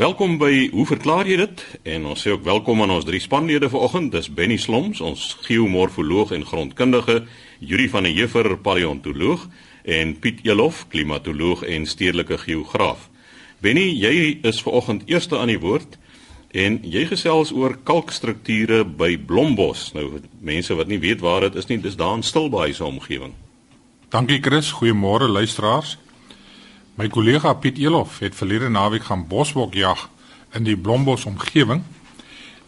Welkom by Hoe verklaar jy dit? En ons sê ook welkom aan ons drie spanlede vanoggend. Dis Benny Sloms, ons geomorfoloog en grondkundige, Yuri van der Heever, paleontoloog en Piet Elof, klimatoloog en stedelike geograaf. Benny, jy is vanoggend eerste aan die woord en jy gesels oor kalkstrukture by Blombos. Nou mense wat nie weet waar dit is nie, dis daar in Stilbaai se omgewing. Dankie Chris, goeiemôre luisteraars. My kollega Piet Elof het verlede naweek gaan bosbok jag in die Blombos omgewing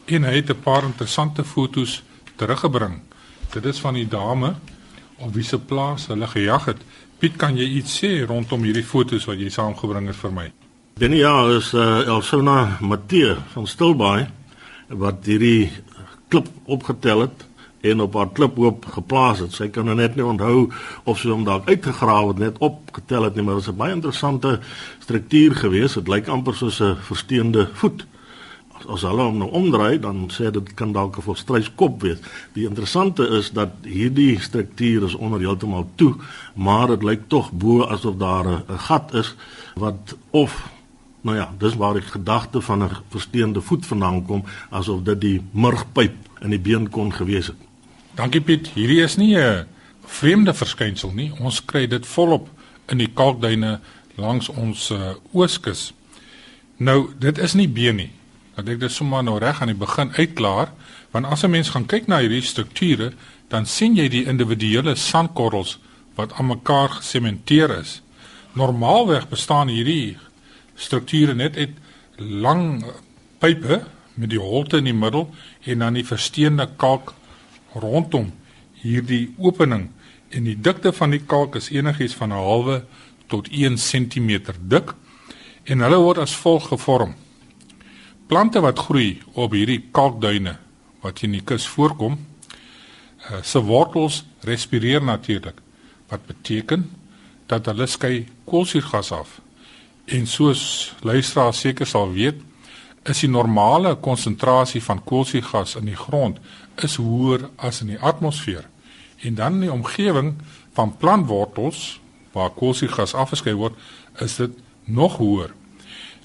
en hy het 'n paar interessante fotos teruggebring. Dit is van die dame op wie se plaas hulle gejag het. Piet, kan jy iets sê rondom hierdie fotos wat jy saamgebring het vir my? Binne ja, is uh, Elsona Matthee van Stilbaai wat hierdie klip opgetel het en op haar kliphoop geplaas het. Sy kan nou net nie onthou of sy hom dalk uitgegrawe het net opgetel het nie, maar dit is 'n baie interessante struktuur gewees. Dit lyk amper soos 'n versteende voet. As, as hulle hom nou omdraai, dan sê dit kan dalk 'n volstruiskop wees. Die interessante is dat hierdie struktuur is onder heeltemal toe, maar dit lyk tog bo asof daar 'n gat is wat of Nou ja, dis waar die gedagte van 'n versteende voet vandaan kom, asof dit die murgpyp in die been kon gewees het. Dankie Piet. Hierdie is nie 'n vreemde verskynsel nie. Ons kry dit volop in die kalkduine langs ons uh, ooskus. Nou, dit is nie been nie. Ek dink dit sommer nou reg aan die begin uitklaar, want as 'n mens gaan kyk na hierdie strukture, dan sien jy die individuele sandkorrels wat aan mekaar gesementeer is. Normaalweg bestaan hierdie strukture net uit lang pype met die holte in die middel en dan die versteende kalk rondom hierdie opening en die dikte van die kalk is enigiets van 'n halwe tot 1 cm dik en hulle word as volg gevorm. Plante wat groei op hierdie kalkduine wat in die kus voorkom, uh, se wortels respireer natuurlik wat beteken dat hulle skei koolsuurgas af. En soos luisteraars seker sal weet, is die normale konsentrasie van koolsuurgas in die grond is hoër as in die atmosfeer. En dan in die omgewing van plantwortels waar koolsuurgas afgeskei word, is dit nog hoër.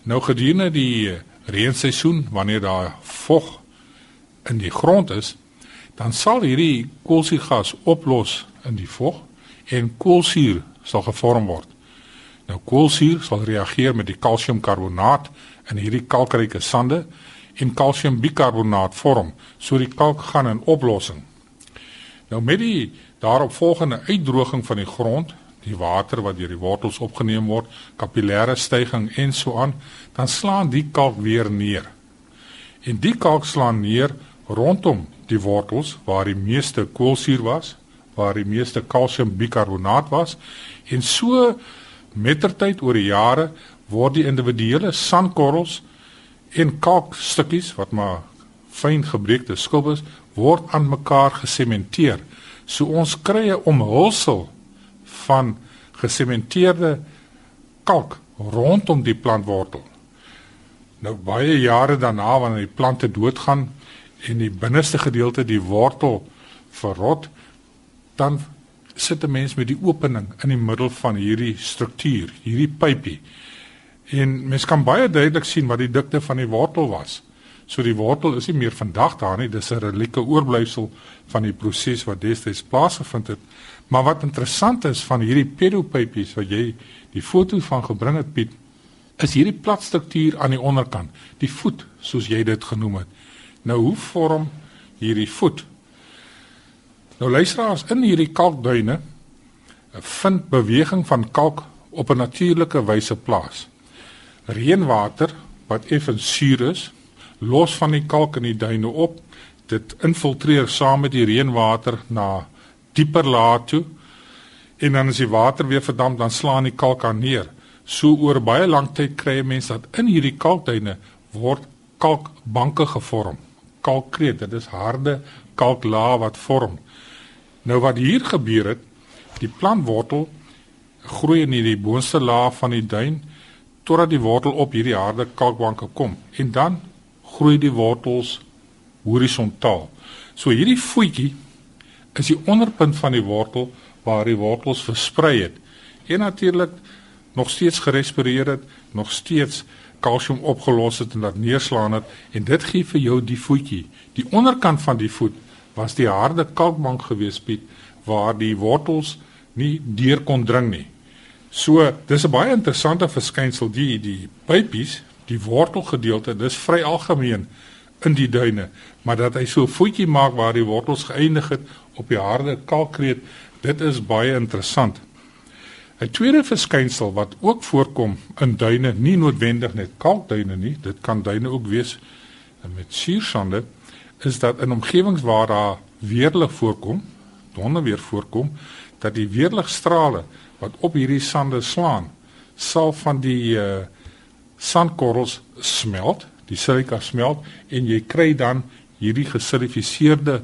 Nou gedurende die reenseisoen wanneer daar vog in die grond is, dan sal hierdie koolsuurgas oplos in die vog en koolsuur sal gevorm word. Nou koolsuur sal reageer met die kalsiumkarbonaat in hierdie kalkryke sande en kalsiumbikarbonaat vorm, so die kalk gaan in oplossing. Nou met die daaropvolgende uitdroging van die grond, die water wat deur die wortels opgeneem word, kapillêre stygings en so aan, dan slaan die kalk weer neer. En die kalk slaan neer rondom die wortels waar die meeste koolsuur was, waar die meeste kalsiumbikarbonaat was en so mettertyd oor die jare word die individuele sandkorrels en kalkstukkies wat maar fyn gebreekte skilp is, word aan mekaar gesementeer. So ons kry 'n omhulsel van gesementeerde kalk rondom die plantwortel. Nou baie jare daarna wanneer die plante doodgaan en die binneste gedeelte die wortel verrot, dan sit 'n mens met die opening in die middel van hierdie struktuur, hierdie pypie. En mens kan baie duidelik sien wat die dikte van die wortel was. So die wortel is nie meer vandag daar nie, dis 'n relieke oorblyfsel van die proses wat destyds plaasgevind het. Maar wat interessant is van hierdie pedopypies wat jy die foto van gebring het Piet, is hierdie plat struktuur aan die onderkant, die voet soos jy dit genoem het. Nou hoe vorm hierdie voet? Nou luisteraars in hierdie kalkduine vind beweging van kalk op 'n natuurlike wyse plaas reënwater wat effens suur is, los van die kalk in die duine op. Dit infiltreer saam met die reënwater na dieper lae toe. En dan as die water weer verdamp, dan slaan die kalk aan neer. So oor baie lank tyd kry mense dat in hierdie kalkduine word kalkbanke gevorm. Kalkkreet, dit is harde kalklaag wat vorm. Nou wat hier gebeur het, die plantwortel groei in hierdie boonste laag van die duin totdat die wortel op hierdie harde kalkbanke kom en dan groei die wortels horisontaal. So hierdie voetjie is die onderpunt van die wortel waar die wortels versprei het en natuurlik nog steeds gerespireer het, nog steeds kalsium opgelos het en dat neerslaan het en dit gee vir jou die voetjie. Die onderkant van die voet was die harde kalkbank gewees Piet waar die wortels nie deur kon dring nie. So, dis 'n baie interessante verskynsel die die pypies, die wortelgedeelte, dis vry algemeen in die duine, maar dat hy so 'n voetjie maak waar die wortels geëindig het op die harde kalkreet, dit is baie interessant. 'n Tweede verskynsel wat ook voorkom in duine, nie noodwendig net kalkduine nie, dit kan duine ook wees met suursande, is dat in omgewings waar daar weerlig voorkom, donderweer voorkom, dat die weerligstrale wat op hierdie sande slaan, sal van die uh, sandkorrels smelt, die silika smelt en jy kry dan hierdie gesilifiseerde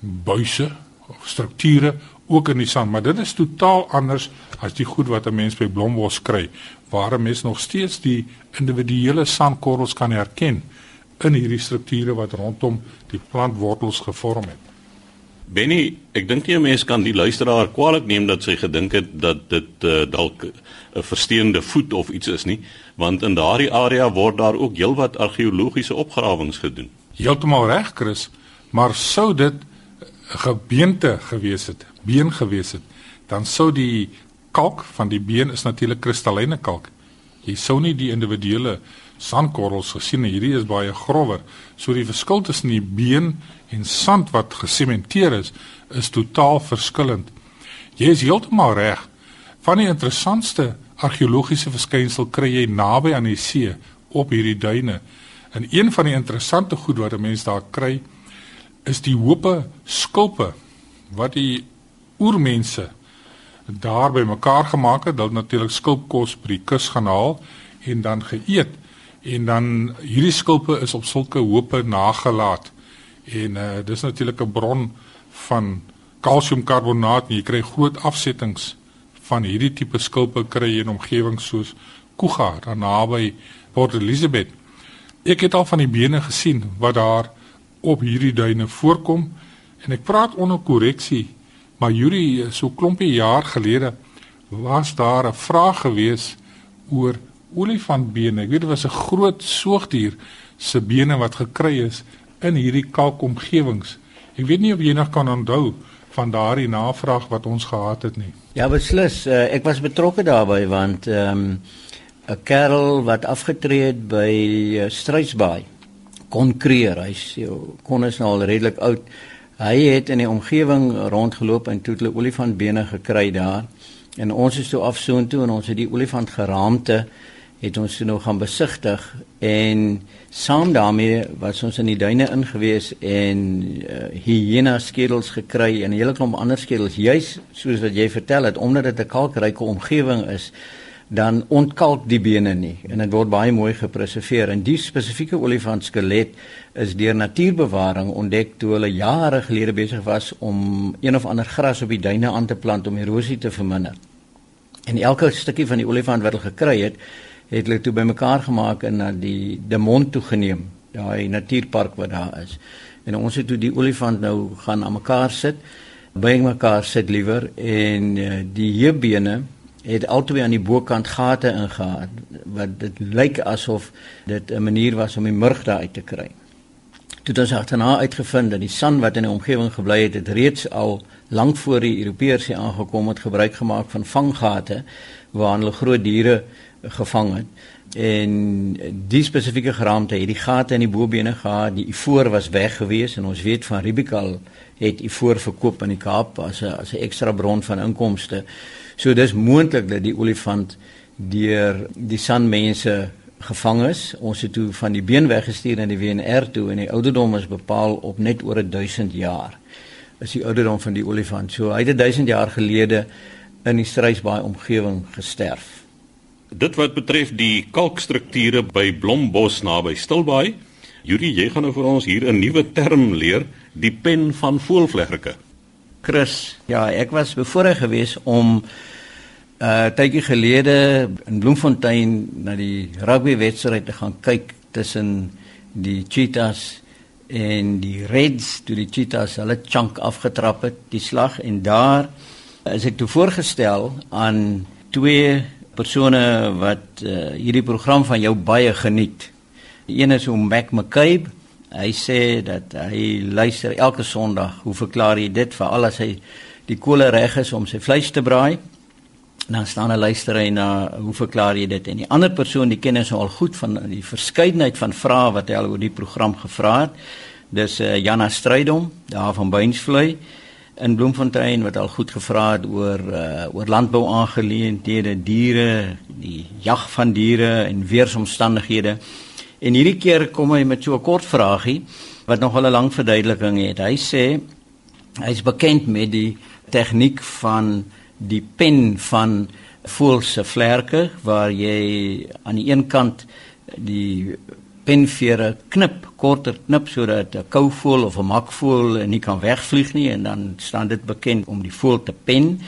buise of strukture ook in die sand, maar dit is totaal anders as die goed wat 'n mens by Blombos kry, waar 'n mens nog steeds die individuele sandkorrels kan herken in hierdie strukture wat rondom die plantwortels gevorm het. Benny, ek dink nie 'n mens kan die luisteraar kwaadlik neem dat sy gedink het dat dit uh, dalk 'n versteende voet of iets is nie, want in daardie area word daar ook heelwat argeologiese opgrawings gedoen. Heeltemal reg, Chris, maar sou dit gebeente gewees het, been gewees het, dan sou die kalk van die been is natuurlik kristalline kalk. Jy sou nie die individuele sandkorrels gesien nie. Hierdie is baie grower. So die verskil tussen die been en sand wat gesementeer is, is totaal verskillend. Jy is heeltemal reg. Van die interessantste argeologiese verskynsel kry jy naby aan die see op hierdie duine. En een van die interessante goed wat 'n mens daar kry, is die hoope skulpe wat die oormense daar by mekaar gemaak het, hulle natuurlik skulpkos by die kus gaan haal en dan geëet en dan hierdie skulpe is op sulke hoope nagelaat. En uh, dis natuurlik 'n bron van kalsiumkarbonaat en jy kry groot afsettings van hierdie tipe skulpe kry in omgewings soos Kuga daar naby Port Elizabeth. Ek het al van die bene gesien wat daar op hierdie duine voorkom en ek praat onder korreksie maar Yuri so klompie jaar gelede was daar 'n vraag gewees oor olifantbene ek weet dit was 'n groot soogdier se bene wat gekry is in hierdie kalkomgewings ek weet nie of jy nog kan onthou van daardie navraag wat ons gehad het nie ja beslis uh, ek was betrokke daarbey want ehm, 'n um, kerel wat afgetree het by uh, Struisbaai kon kreer. Hy's kon is nou al redelik oud. Hy het in die omgewing rondgeloop en toe hulle olifantbene gekry daar. En ons is toe af soontoe en ons het die olifant geraamte het ons toe nog gaan besigtig en saam daarmee was ons in die duine ingewees en uh, hyena skedels gekry en 'n hele klomp ander skedels juis soos wat jy vertel het omdat dit 'n kalkryke omgewing is dan ontkalk die bene nie en dit word baie mooi gepreserveer en die spesifieke olifant skelet is deur natuurbewaring ontdek toe hulle jare gelede besig was om een of ander gras op die duine aan te plant om erosie te verminder. En elke stukkie van die olifant wat hulle gekry het, het hulle toe bymekaar gemaak en na die Demont toe geneem, daai natuurpark wat daar is. En ons het toe die olifant nou gaan aan mekaar sit, by mekaar sit liewer en uh, die heupbene het albei aan die bokant gate ingegaan wat dit lyk asof dit 'n manier was om die murg daar uit te kry. Toe het ons agterna uitgevind dat die san wat in die omgewing gebly het, het reeds al lank voor die Europeërs hier aangekom het gebruik gemaak van vanggate waar hulle groot diere gevang het. En die spesifieke geraamte het die gate in die bobene gehad, die ivoor was weg gewees en ons weet van Ribikal het ivoor verkoop in die Kaap as 'n as 'n ekstra bron van inkomste. So dis moontlik dat die olifant deur die sanmense gevang is. Ons het toe van die been weggestuur na die WNR toe en die ouderdom is bepaal op net oor 1000 jaar. Is die ouderdom van die olifant. So hy het 1000 jaar gelede in die Strysbaai omgewing gesterf. Dit wat betref die kalkstrukture by Blombos naby Stilbaai, Yuri, jy gaan nou vir ons hier 'n nuwe term leer, die pen van voelvleggerke. Chris, ja, ek was bevoorreg geweest om uh tydjie gelede in Bloemfontein na die rugbywedstryd te gaan kyk tussen die Cheetahs en die Reds, toe die Cheetahs hulle chunk afgetrap het, die slag en daar is ek toe voorgestel aan twee persone wat uh, hierdie program van jou baie geniet. Een is om Mac McCabe. Hy sê dat hy luister elke Sondag. Hoe verklaar jy dit vir al as hy die kolle reg is om sy vleis te braai? dan staan 'n luisteraar na hoe verklaar jy dit en die ander persoon die kennis al goed van die verskeidenheid van vrae wat hy al oor die program gevra het dis uh, Jana Strydom daar van Beinsvlei in Bloemfontein wat al goed gevra het oor uh, oor landbou aangeleenthede diere die jag van diere en weeromstandighede en hierdie keer kom hy met so 'n kort vragie wat nog 'n lang verduideliking het. Hy sê hy's bekend met die tegniek van die pen van voël se vlerke waar jy aan die een kant die penvere knip korter knip sodat 'n kouvoël of 'n makvoël nie kan wegvlieg nie en dan staan dit bekend om die voël te pen.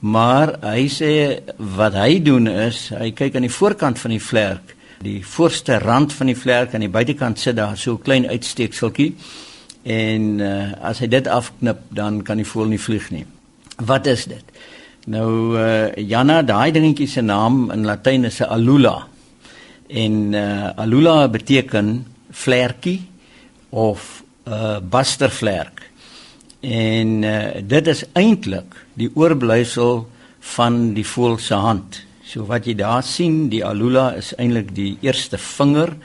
Maar hy sê wat hy doen is hy kyk aan die voorkant van die vlerk die voorste rand van die vlerk aan die buitekant sit daar so 'n klein uitsteekseltjie en uh, as hy dit afknip dan kan die voël nie vlieg nie. Wat is dit? Nou uh, Janna, daai dingetjie se naam in Latyn is 'n alula. En uh, alula beteken vlerkie of 'n uh, bastervlerk. En uh, dit is eintlik die oorblyfsel van die voël se hand. So wat jy daar sien, die alula is eintlik die eerste vinger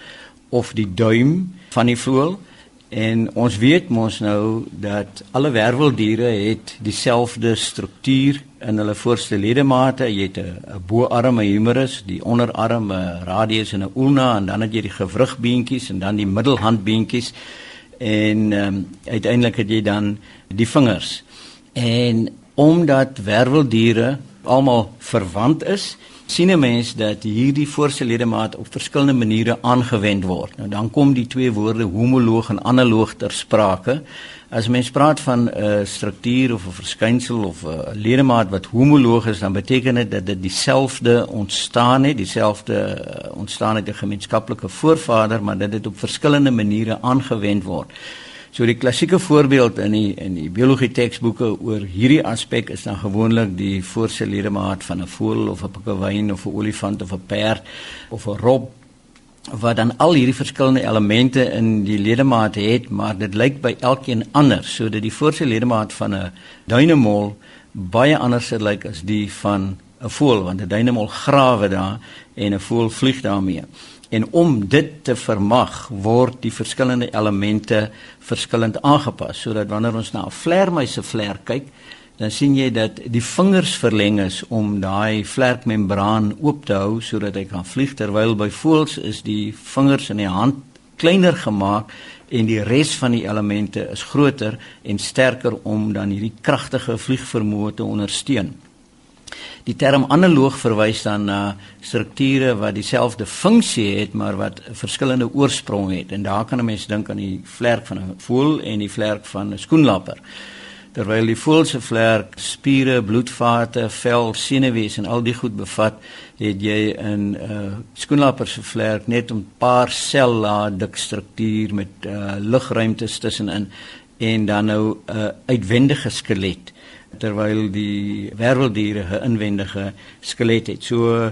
of die duim van die voël. En ons weet mos nou dat alle werveldiere het dieselfde struktuur in hulle voorste ledemate. Jy het 'n boarm, 'n humerus, die onderarm, 'n radius en 'n ulna en dan het jy die gewrigbeentjies en dan die middelhandbeentjies en ehm um, uiteindelik het jy dan die vingers. En omdat werveldiere almal verwant is, sien 'n mens dat hierdie voorste ledemaat op verskillende maniere aangewend word. Nou dan kom die twee woorde homoloog en analoog ter sprake. As mens praat van 'n uh, struktuur of 'n verskynsel of 'n uh, ledemaat wat homoloog is, dan beteken dit dat dit dieselfde ontstaan het, dieselfde uh, ontstaan het 'n gemeenskaplike voorvader, maar dat dit op verskillende maniere aangewend word. So die klassieke voorbeeld in die in die biologie teksboeke oor hierdie aspek is dan gewoonlik die voorste ledemaat van 'n voël of 'n pikkewyn of 'n olifant of 'n perd of 'n rob wat dan al hierdie verskillende elemente in die ledemaat het, maar dit lyk by elkeen anders, sodat die voorste ledemaat van 'n duinemol baie anders sal lyk as die van 'n voël, want 'n duinemol grawe daar en 'n voël vlieg daarmee. En om dit te vermag, word die verskillende elemente verskillend aangepas, sodat wanneer ons na 'n vlermuis se vler kyk, dan sien jy dat die vingers verleng is om daai vlerkmembraan oop te hou sodat hy kan vlieg terwyl by voëls is die vingers in die hand kleiner gemaak en die res van die elemente is groter en sterker om dan hierdie kragtige vliegvermoë te ondersteun. Die term analoog verwys dan na strukture wat dieselfde funksie het maar wat verskillende oorsprong het. En daar kan 'n mens dink aan die vlerk van 'n voël en die vlerk van 'n skoenlapper. Terwyl die voël se vlerk spiere, bloedvate, vel, senuwees en al die goed bevat, het jy 'n uh, skoenlapper se vlerk net 'n paar sellae dik struktuur met uh, lugruimtes tussenin en dan nou 'n uh, uitwendige skelet terwyl die werveldiere 'n inwendige skelet het. So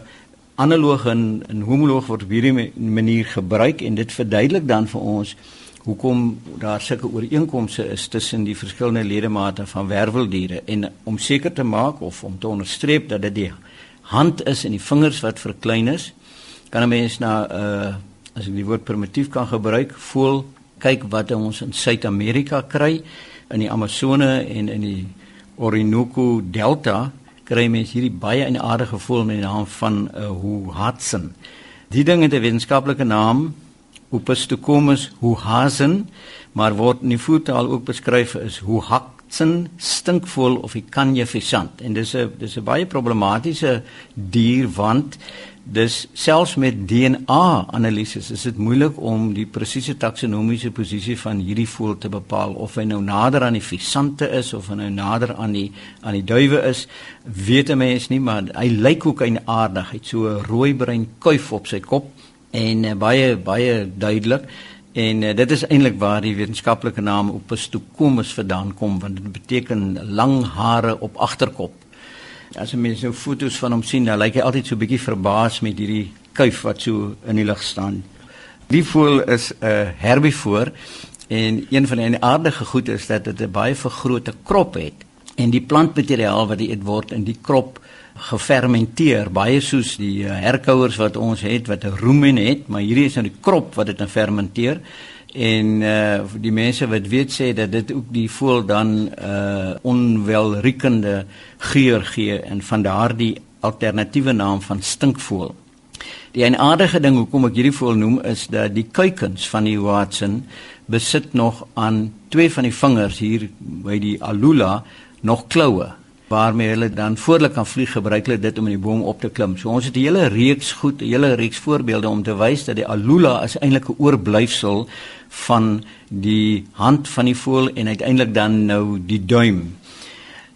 analoog en, en homoloog word op hierdie manier gebruik en dit verduidelik dan vir ons hoekom daar sulke ooreenkomste is tussen die verskillende ledemate van werveldiere en om seker te maak of om te onderstreep dat dit die hand is en die vingers wat verklein is kan 'n mens na uh as ek die woord primitief kan gebruik voel kyk wat ons in Suid-Amerika kry in die Amazone en in die Orinoco Delta kry mens hierdie baie aardige voel met die naam van uh, Hohatsen. Die ding het 'n wetenskaplike naam Opistocomus huhasen, maar word in die voertaal ook beskryf as huhaxen, stinkvol of die kanje visant. En dis 'n dis 'n baie problematiese dier want dis selfs met DNA analises is dit moeilik om die presiese taksonomiese posisie van hierdie voël te bepaal of hy nou nader aan die visante is of hy nou nader aan die aan die duwe is weet 'n mens nie maar hy lyk ook 'n aardigheid so 'n rooi bruin kuif op sy kop en uh, baie baie duidelik en uh, dit is eintlik waar die wetenskaplike naam Opistocomus vandaan kom want dit beteken lang hare op agterkop. As jy mens nou foto's van hom sien, dan lyk hy altyd so 'n bietjie verbaas met hierdie kuif wat so in die lug staan. Die voël is 'n uh, herbivoor en een van die aardige goed is dat dit 'n baie vergrote krop het en die plantmateriaal wat dit word in die krop gefermenteer baie soos die uh, herkouers wat ons het wat 'n rumen het maar hierdie is nou die krop wat dit fermenteer en uh die mense wat weet sê dat dit ook die voël dan uh onwelriekende geur gee en van daardie alternatiewe naam van stinkvoël. Die enaardige ding hoekom ek hierdie voël noem is dat die kuikens van die Watson besit nog aan twee van die vingers hier by die alula nog kloue waarmee hulle dan voorlik kan vlieg gebruik hulle dit om in die boom op te klim. So ons het 'n hele reeks goed, 'n hele reeks voorbeelde om te wys dat die alula is eintlik 'n oorblyfsel van die hand van die voël en uiteindelik dan nou die duim.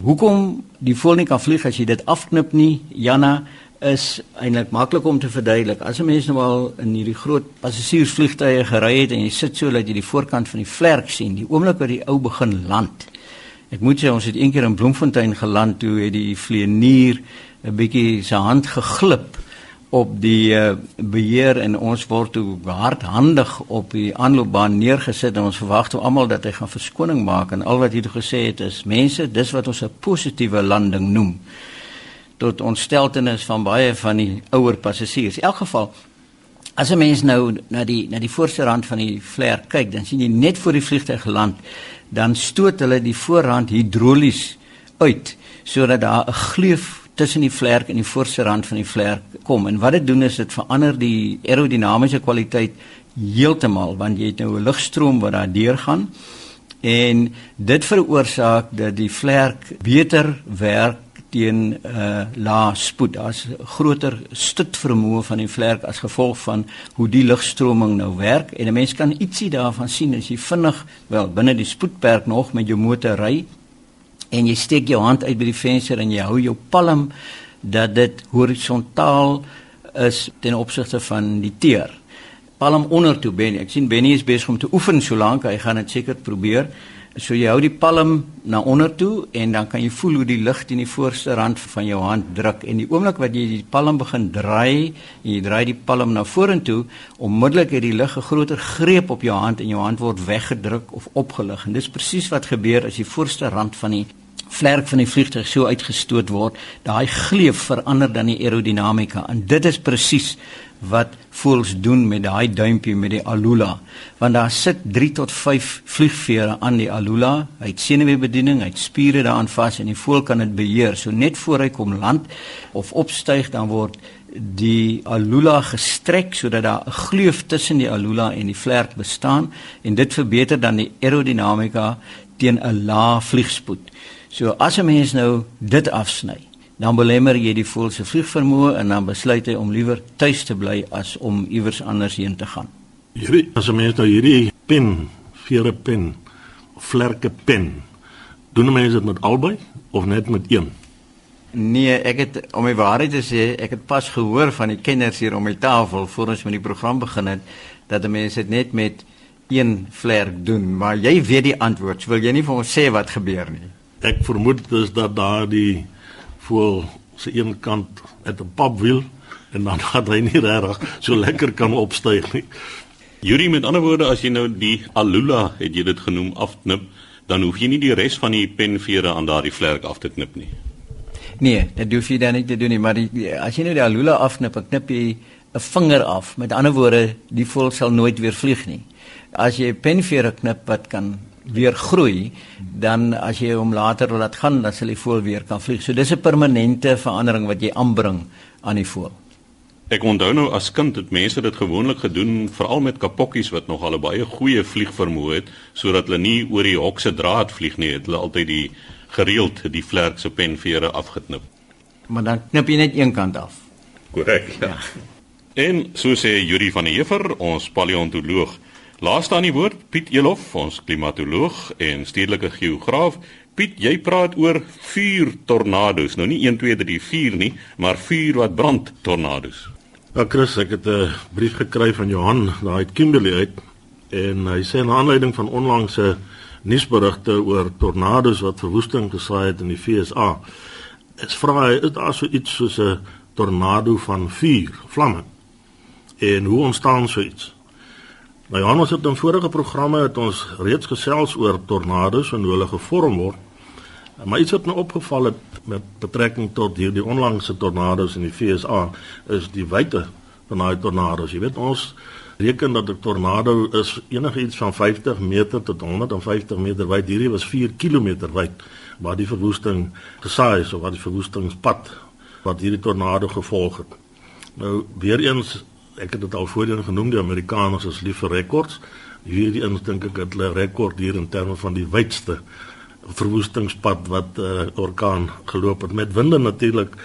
Hoekom die voël nie kan vlieg as jy dit afknip nie, Janna, is eintlik maklik om te verduidelik. As 'n mens nou al in hierdie groot passasiersvliegtuie gery het en jy sit so dat jy die voorkant van die vlerk sien, die oomblik wat die ou begin land, Ek moet sê ons het eendag in Bloemfontein geland toe het die vlieënier 'n bietjie sy hand geglip op die uh, beheer en ons word toe hardhandig op die aanloopbaan neergesit en ons verwag toe almal dat hy gaan verskoning maak en al wat hy toe gesê het is mense dis wat ons 'n positiewe landing noem tot ontsteltenis van baie van die ouer passasiers. In elk geval as 'n mens nou na die na die voorste rand van die vlerk kyk, dan sien jy net voor die vliegtuig geland dan stoot hulle die voorrand hidrolies uit sodat daar 'n gleuf tussen die vlerk en die voorste rand van die vlerk kom. En wat dit doen is dit verander die aerodinamiese kwaliteit heeltemal want jy het nou 'n lugstroom wat daar deurgaan en dit veroorsaak dat die vlerk beter werk teen uh, lae spoed. Daar's groter stutvermoë van die vlerk as gevolg van hoe die lugstroming nou werk en 'n mens kan ietsie daarvan sien as jy vinnig, wel, binne die spoedperk nog met jou motor ry en jy steek jou hand uit by die venster en jy hou jou palm dat dit horisontaal is ten opsigte van die teer. Palm onder toe Benny. Ek sien Benny is besig om te oefen so lank. Hy gaan dit seker probeer. So jy hou die palm na onder toe en dan kan jy voel hoe die lug teen die voorste rand van jou hand druk en die oomblik wat jy die palm begin draai, jy draai die palm na vorentoe, onmiddellik het die lug 'n groter greep op jou hand en jou hand word weggedruk of opgelig. En dis presies wat gebeur as die voorste rand van die vlerk van die vliegtuig so uitgestoot word, daai gleuf verander dan die aerodinamika. En dit is presies wat voels doen met daai duimpie met die alula. Want daar sit 3 tot 5 vliegvere aan die alula. Hy het senuweebediening hy het spiere daaraan vas en die voël kan dit beheer. So net voor hy kom land of opstyg dan word die alula gestrek sodat daar 'n gleuf tussen die alula en die vlerk bestaan. En dit verbeter dan die aerodinamika teen 'n lae vliegspoed so as 'n mens nou dit afsny dan belemmer jy die voël se vliegvermoë en dan besluit hy om liewer tuis te bly as om iewers anders heen te gaan. Hierdie as 'n mens nou hierdie pen, vere pen, vlerke pen, doen mense dit met albei of net met een? Nee, ek het om die waarheid te sê, ek het pas gehoor van die kenners hier om die tafel voor ons met die program begin het dat mense dit net met een vlerk doen, maar jy weet die antwoord. So wil jy nie vir ons sê wat gebeur nie? Ek vermoed dis dat daardie voel se een kant met 'n papwiel en dan gaan hy nie regtig so lekker kan opstyg nie. Yuri met ander woorde as jy nou die alula het jy dit genoem afknip, dan hoef jy nie die res van die penvere aan daardie vlerk af te knip nie. Nee, dit hoef jy dan nie te doen nie, maar die, as jy nou die alula afknip, knip jy 'n vinger af. Met ander woorde, die voël sal nooit weer vlieg nie. As jy penvere knip wat kan weer groei, dan as jy hom later laat gaan, dan sal die voël weer kan vlieg. So dis 'n permanente verandering wat jy aanbring aan die voël. Ek onthou nou as kind het mense dit gewoonlik gedoen veral met kapokkies wat nog al 'n baie goeie vliegvermoë het sodat hulle nie oor die hok se draad vlieg nie, het hulle altyd die gereeld die vlerk se penvere afgeknip. Maar dan knip jy net een kant af. Korrek. Ja. En so sê Yuri van der Heever, ons paleontoloog, Laaste aan die woord Piet Elof, ons klimatoloog en stedelike geograaf. Piet, jy praat oor vuur tornado's. Nou nie 1 2 3 4 nie, maar vuur wat brand tornado's. Ja Chris, ek het 'n brief gekry van Johan daai uit Kimberley uit en hy sê na aanleiding van onlangse nuusberigte oor tornado's wat verwoesting gesaai het in die VSA is vra hy is daar so iets soos 'n tornado van vuur, vlamme. En hoe ontstaan so iets? Nou ja, ons het in vorige programme het ons reeds gesels oor tornado's en hoe hulle gevorm word. Maar iets wat my opgeval het met betrekking tot hierdie onlangse tornado's in die FSA is die wyte van daai tornado's. Jy weet ons reken dat 'n tornado is enigiets van 50 meter tot 150 meter wyd. Hierdie was 4 km wyd waar die verwoesting gesaai is of waar die verwoestingspad wat hierdie tornado gevolg het. Nou weer eens ek het dit al voorheen genoem die Amerikaners is lief vir rekords. Hierdie eens dink ek het hulle rekord hier in terme van die wydste verwoestingspad wat uh, orkaan geloop het met winde natuurlik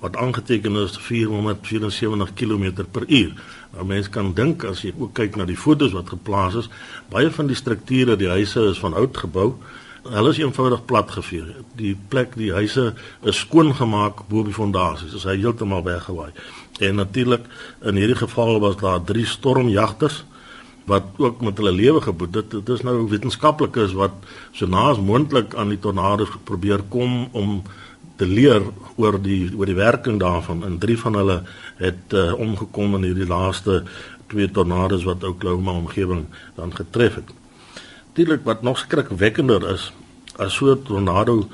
wat aangeteken is 474 km per uur. Nou mense kan dink as jy ook kyk na die fotos wat geplaas is, baie van die strukture, die huise is van oud gebou. Hulle is eenvoudig plat gevee. Die plek, die huise is skoon gemaak bo die fondasies. Dit is heeltemal weggewaai. En natuurlik in hierdie geval was daar drie stormjagters wat ook met hulle lewe geboet het. Dit is nou wetenskaplikes wat so naas moontlik aan die tornado's probeer kom om te leer oor die oor die werking daarvan en drie van hulle het uh, omgekom in hierdie laaste twee tornado's wat Oklahoma omgewing dan getref het. Natuurlik wat nog skrikwekkender is as so 'n tornado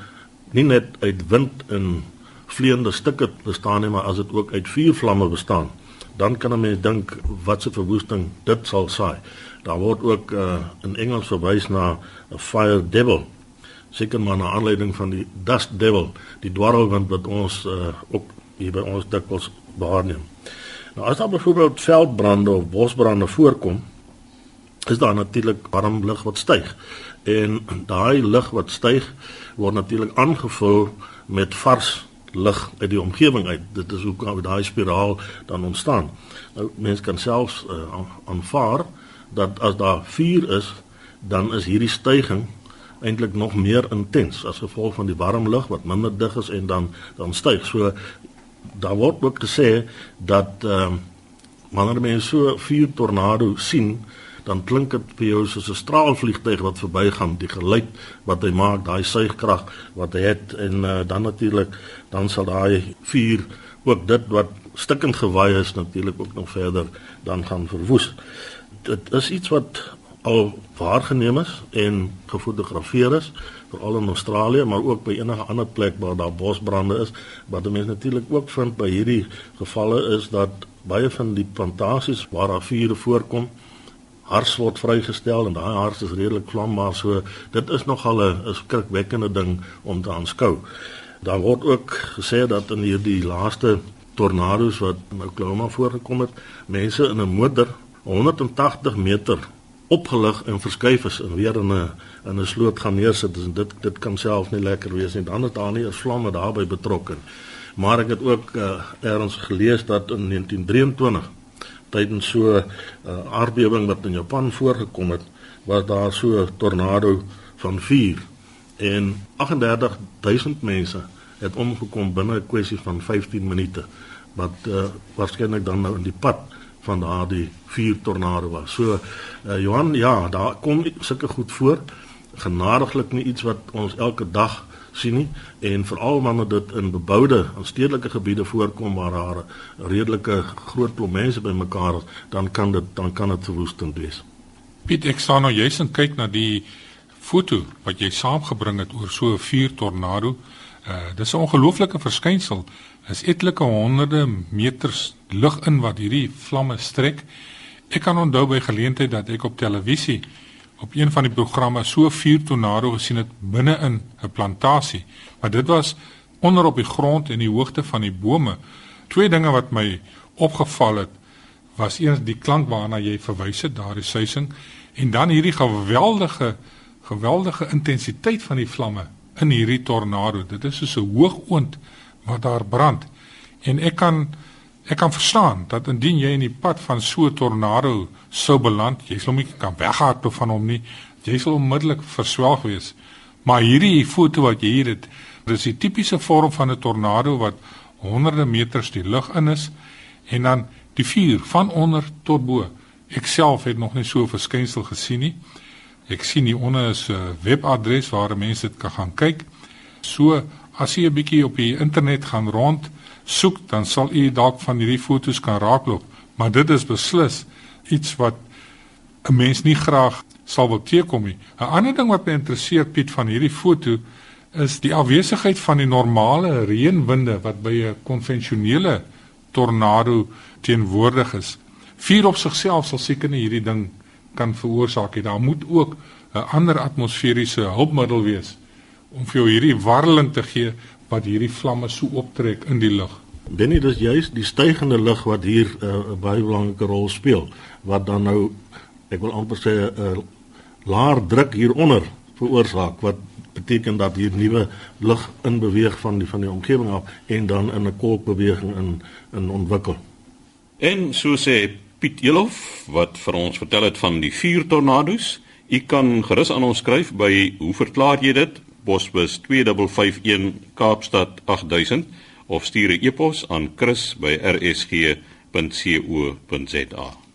nie net uit wind en vleiende stukke bestaan nie, maar as dit ook uit vuurvlamme bestaan, dan kan 'n mens dink wat se verwoesting dit sal saai. Daar word ook uh, in Engels verwys na 'n fire devil seker maar na aanleiding van die dust devil, die dwarrelwind wat ons uh, ook hier by ons dikwels waarneem. Nou as daar byvoorbeeld veldbrande of bosbrande voorkom, is daar natuurlik warm lug wat styg. En daai lug wat styg word natuurlik aangevul met vars lug uit die omgewing uit. Dit is hoe daai spiraal dan ontstaan. Nou mense kan selfs uh, aanvaar dat as daar vuur is, dan is hierdie stygings eintlik nog meer intens as gevolg van die warm lug wat minder dig is en dan dan styg. So daar word ook gesê dat ehm um, wanneer mense so vier tornado sien, dan klink dit vir jou soos 'n straalvliegtuig wat verbygaan, die geluid wat hy maak, daai suigkrag wat hy het en uh, dan natuurlik dan sal daai vuur ook dit wat stikkend gewaai is natuurlik ook nog verder dan gaan verwoes. Dit is iets wat al waargeneem is en gefotografeer is veral in Australië maar ook by enige ander plek waar daar bosbrande is wat mense natuurlik ook vind by hierdie gevalle is dat baie van die plantasies waar daar vure voorkom hars word vrygestel en daai hars is redelik vlambaar so dit is nogal 'n skrikwekkende ding om te aanskou daar word ook gesê dat in hierdie laaste tornado's wat in Oklahoma voorgekom het mense in 'n motor 180 meter opgelig en verskuif is en weer in 'n in 'n sloot gaan neersit en dit dit kan self nie lekker wees nie. Dan het daar nie 'n vlamme daarbey betrokke. Maar ek het ook uh, ergens gelees dat in 1923 tydens so 'n uh, aardbewing wat in Japan voorgekom het, was daar so 'n tornado van 4 en 38000 mense het omgekom binne 'n kwessie van 15 minute wat uh, waarskynlik dan nou in die pad van daardie vier tornado was. So uh, Johan, ja, daar kom sulke goed voor. Genadiglik nie iets wat ons elke dag sien nie en veral wanneer dit in beboude en stedelike gebiede voorkom waar daar 'n redelike groot klomp mense bymekaar is, dan kan dit dan kan dit verwoestend wees. Piet, ek sien nou jy's en kyk na die foto wat jy saamgebring het oor so 'n vier tornado. Uh dis 'n ongelooflike verskynsel. Is etlike honderde meters lug in wat hierdie vlamme strek. Ek kan onthou by geleentheid dat ek op televisie op een van die programme so vier tornado gesien het binne in 'n plantasie, maar dit was onder op die grond en die hoogte van die bome. Twee dinge wat my opgeval het was eers die klank waarna jy verwys het, daardie suising en dan hierdie geweldige geweldige intensiteit van die vlamme in hierdie tornado. Dit is so 'n hoë oond wat daar brand. En ek kan Ek kan verstaan dat indien jy in die pad van so 'n tornado sou beland, jy sal nie kan weghardloop van hom nie. Jy sal onmiddellik verswelg wees. Maar hierdie foto wat jy hier het, dis die tipiese vorm van 'n tornado wat honderde meters die lug in is en dan die vuur van onder tot bo. Ek self het nog nie so 'n verskynsel gesien nie. Ek sien hier onder is 'n webadres waar mense dit kan gaan kyk. So As jy 'n bietjie op die internet gaan rond soek, dan sal u dalk van hierdie fotos kan raakloop, maar dit is beslis iets wat 'n mens nie graag sal wil teekom nie. 'n Ander ding wat my interesseer Piet van hierdie foto is die afwesigheid van die normale reënwinde wat by 'n konvensionele tornado teenwoordig is. Vuur op sigself sal seker nie hierdie ding kan veroorsaak nie. Daar moet ook 'n ander atmosferiese hulpmiddel wees om vir jou hierdie warreling te gee wat hierdie vlamme so optrek in die lug. Benny, dis juist die stygende lug wat hier eh, 'n uh, baie belangrike rol speel wat dan nou ek wil amper sê 'n uh, laer druk hieronder veroorsaak wat beteken dat hier nuwe lug in beweeg van die van die omgewing af en dan in 'n kolkbeweging in in ontwikkel. En so sê Piet Elof wat vir ons vertel het van die vier tornado's. U kan gerus aan ons skryf by hoe verklaar jy dit? Posbus 2551 Kaapstad 8000 of stuur 'n e-pos aan chris@rsg.co.za.